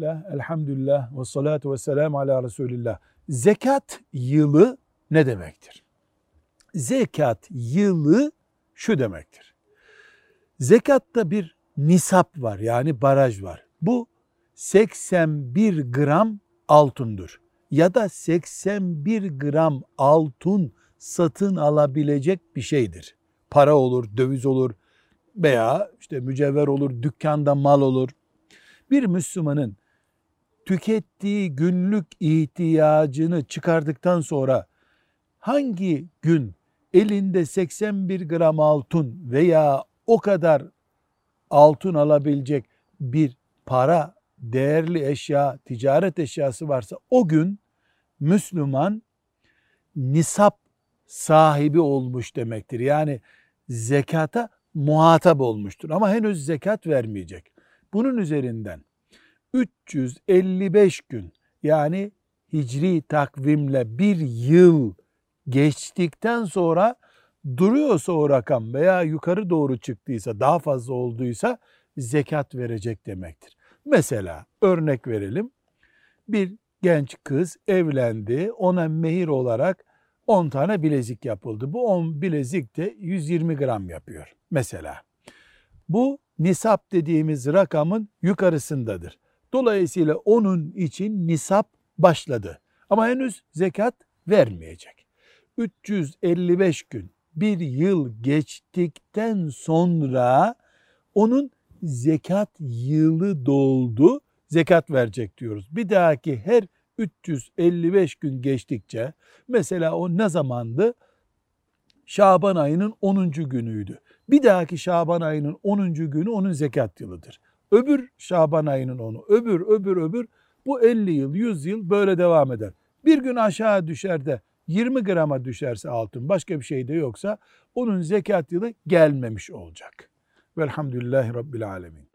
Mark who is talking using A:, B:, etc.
A: Bismillah, elhamdülillah ve salatu ve selamu ala Resulillah. Zekat yılı ne demektir? Zekat yılı şu demektir. Zekatta bir nisap var yani baraj var. Bu 81 gram altındır. Ya da 81 gram altın satın alabilecek bir şeydir. Para olur, döviz olur veya işte mücevher olur, dükkanda mal olur. Bir Müslümanın tükettiği günlük ihtiyacını çıkardıktan sonra hangi gün elinde 81 gram altın veya o kadar altın alabilecek bir para, değerli eşya, ticaret eşyası varsa o gün Müslüman nisap sahibi olmuş demektir. Yani zekata muhatap olmuştur ama henüz zekat vermeyecek. Bunun üzerinden 355 gün yani hicri takvimle bir yıl geçtikten sonra duruyorsa o rakam veya yukarı doğru çıktıysa daha fazla olduysa zekat verecek demektir. Mesela örnek verelim. Bir genç kız evlendi. Ona mehir olarak 10 tane bilezik yapıldı. Bu 10 bilezik de 120 gram yapıyor mesela. Bu nisap dediğimiz rakamın yukarısındadır. Dolayısıyla onun için nisap başladı. Ama henüz zekat vermeyecek. 355 gün, bir yıl geçtikten sonra onun zekat yılı doldu, zekat verecek diyoruz. Bir dahaki her 355 gün geçtikçe mesela o ne zamandı? Şaban ayının 10. günüydü. Bir dahaki Şaban ayının 10. günü onun zekat yılıdır. Öbür Şaban ayının onu, öbür, öbür, öbür bu 50 yıl, 100 yıl böyle devam eder. Bir gün aşağı düşer de 20 grama düşerse altın başka bir şey de yoksa onun zekat yılı gelmemiş olacak. Velhamdülillahi Rabbil Alemin.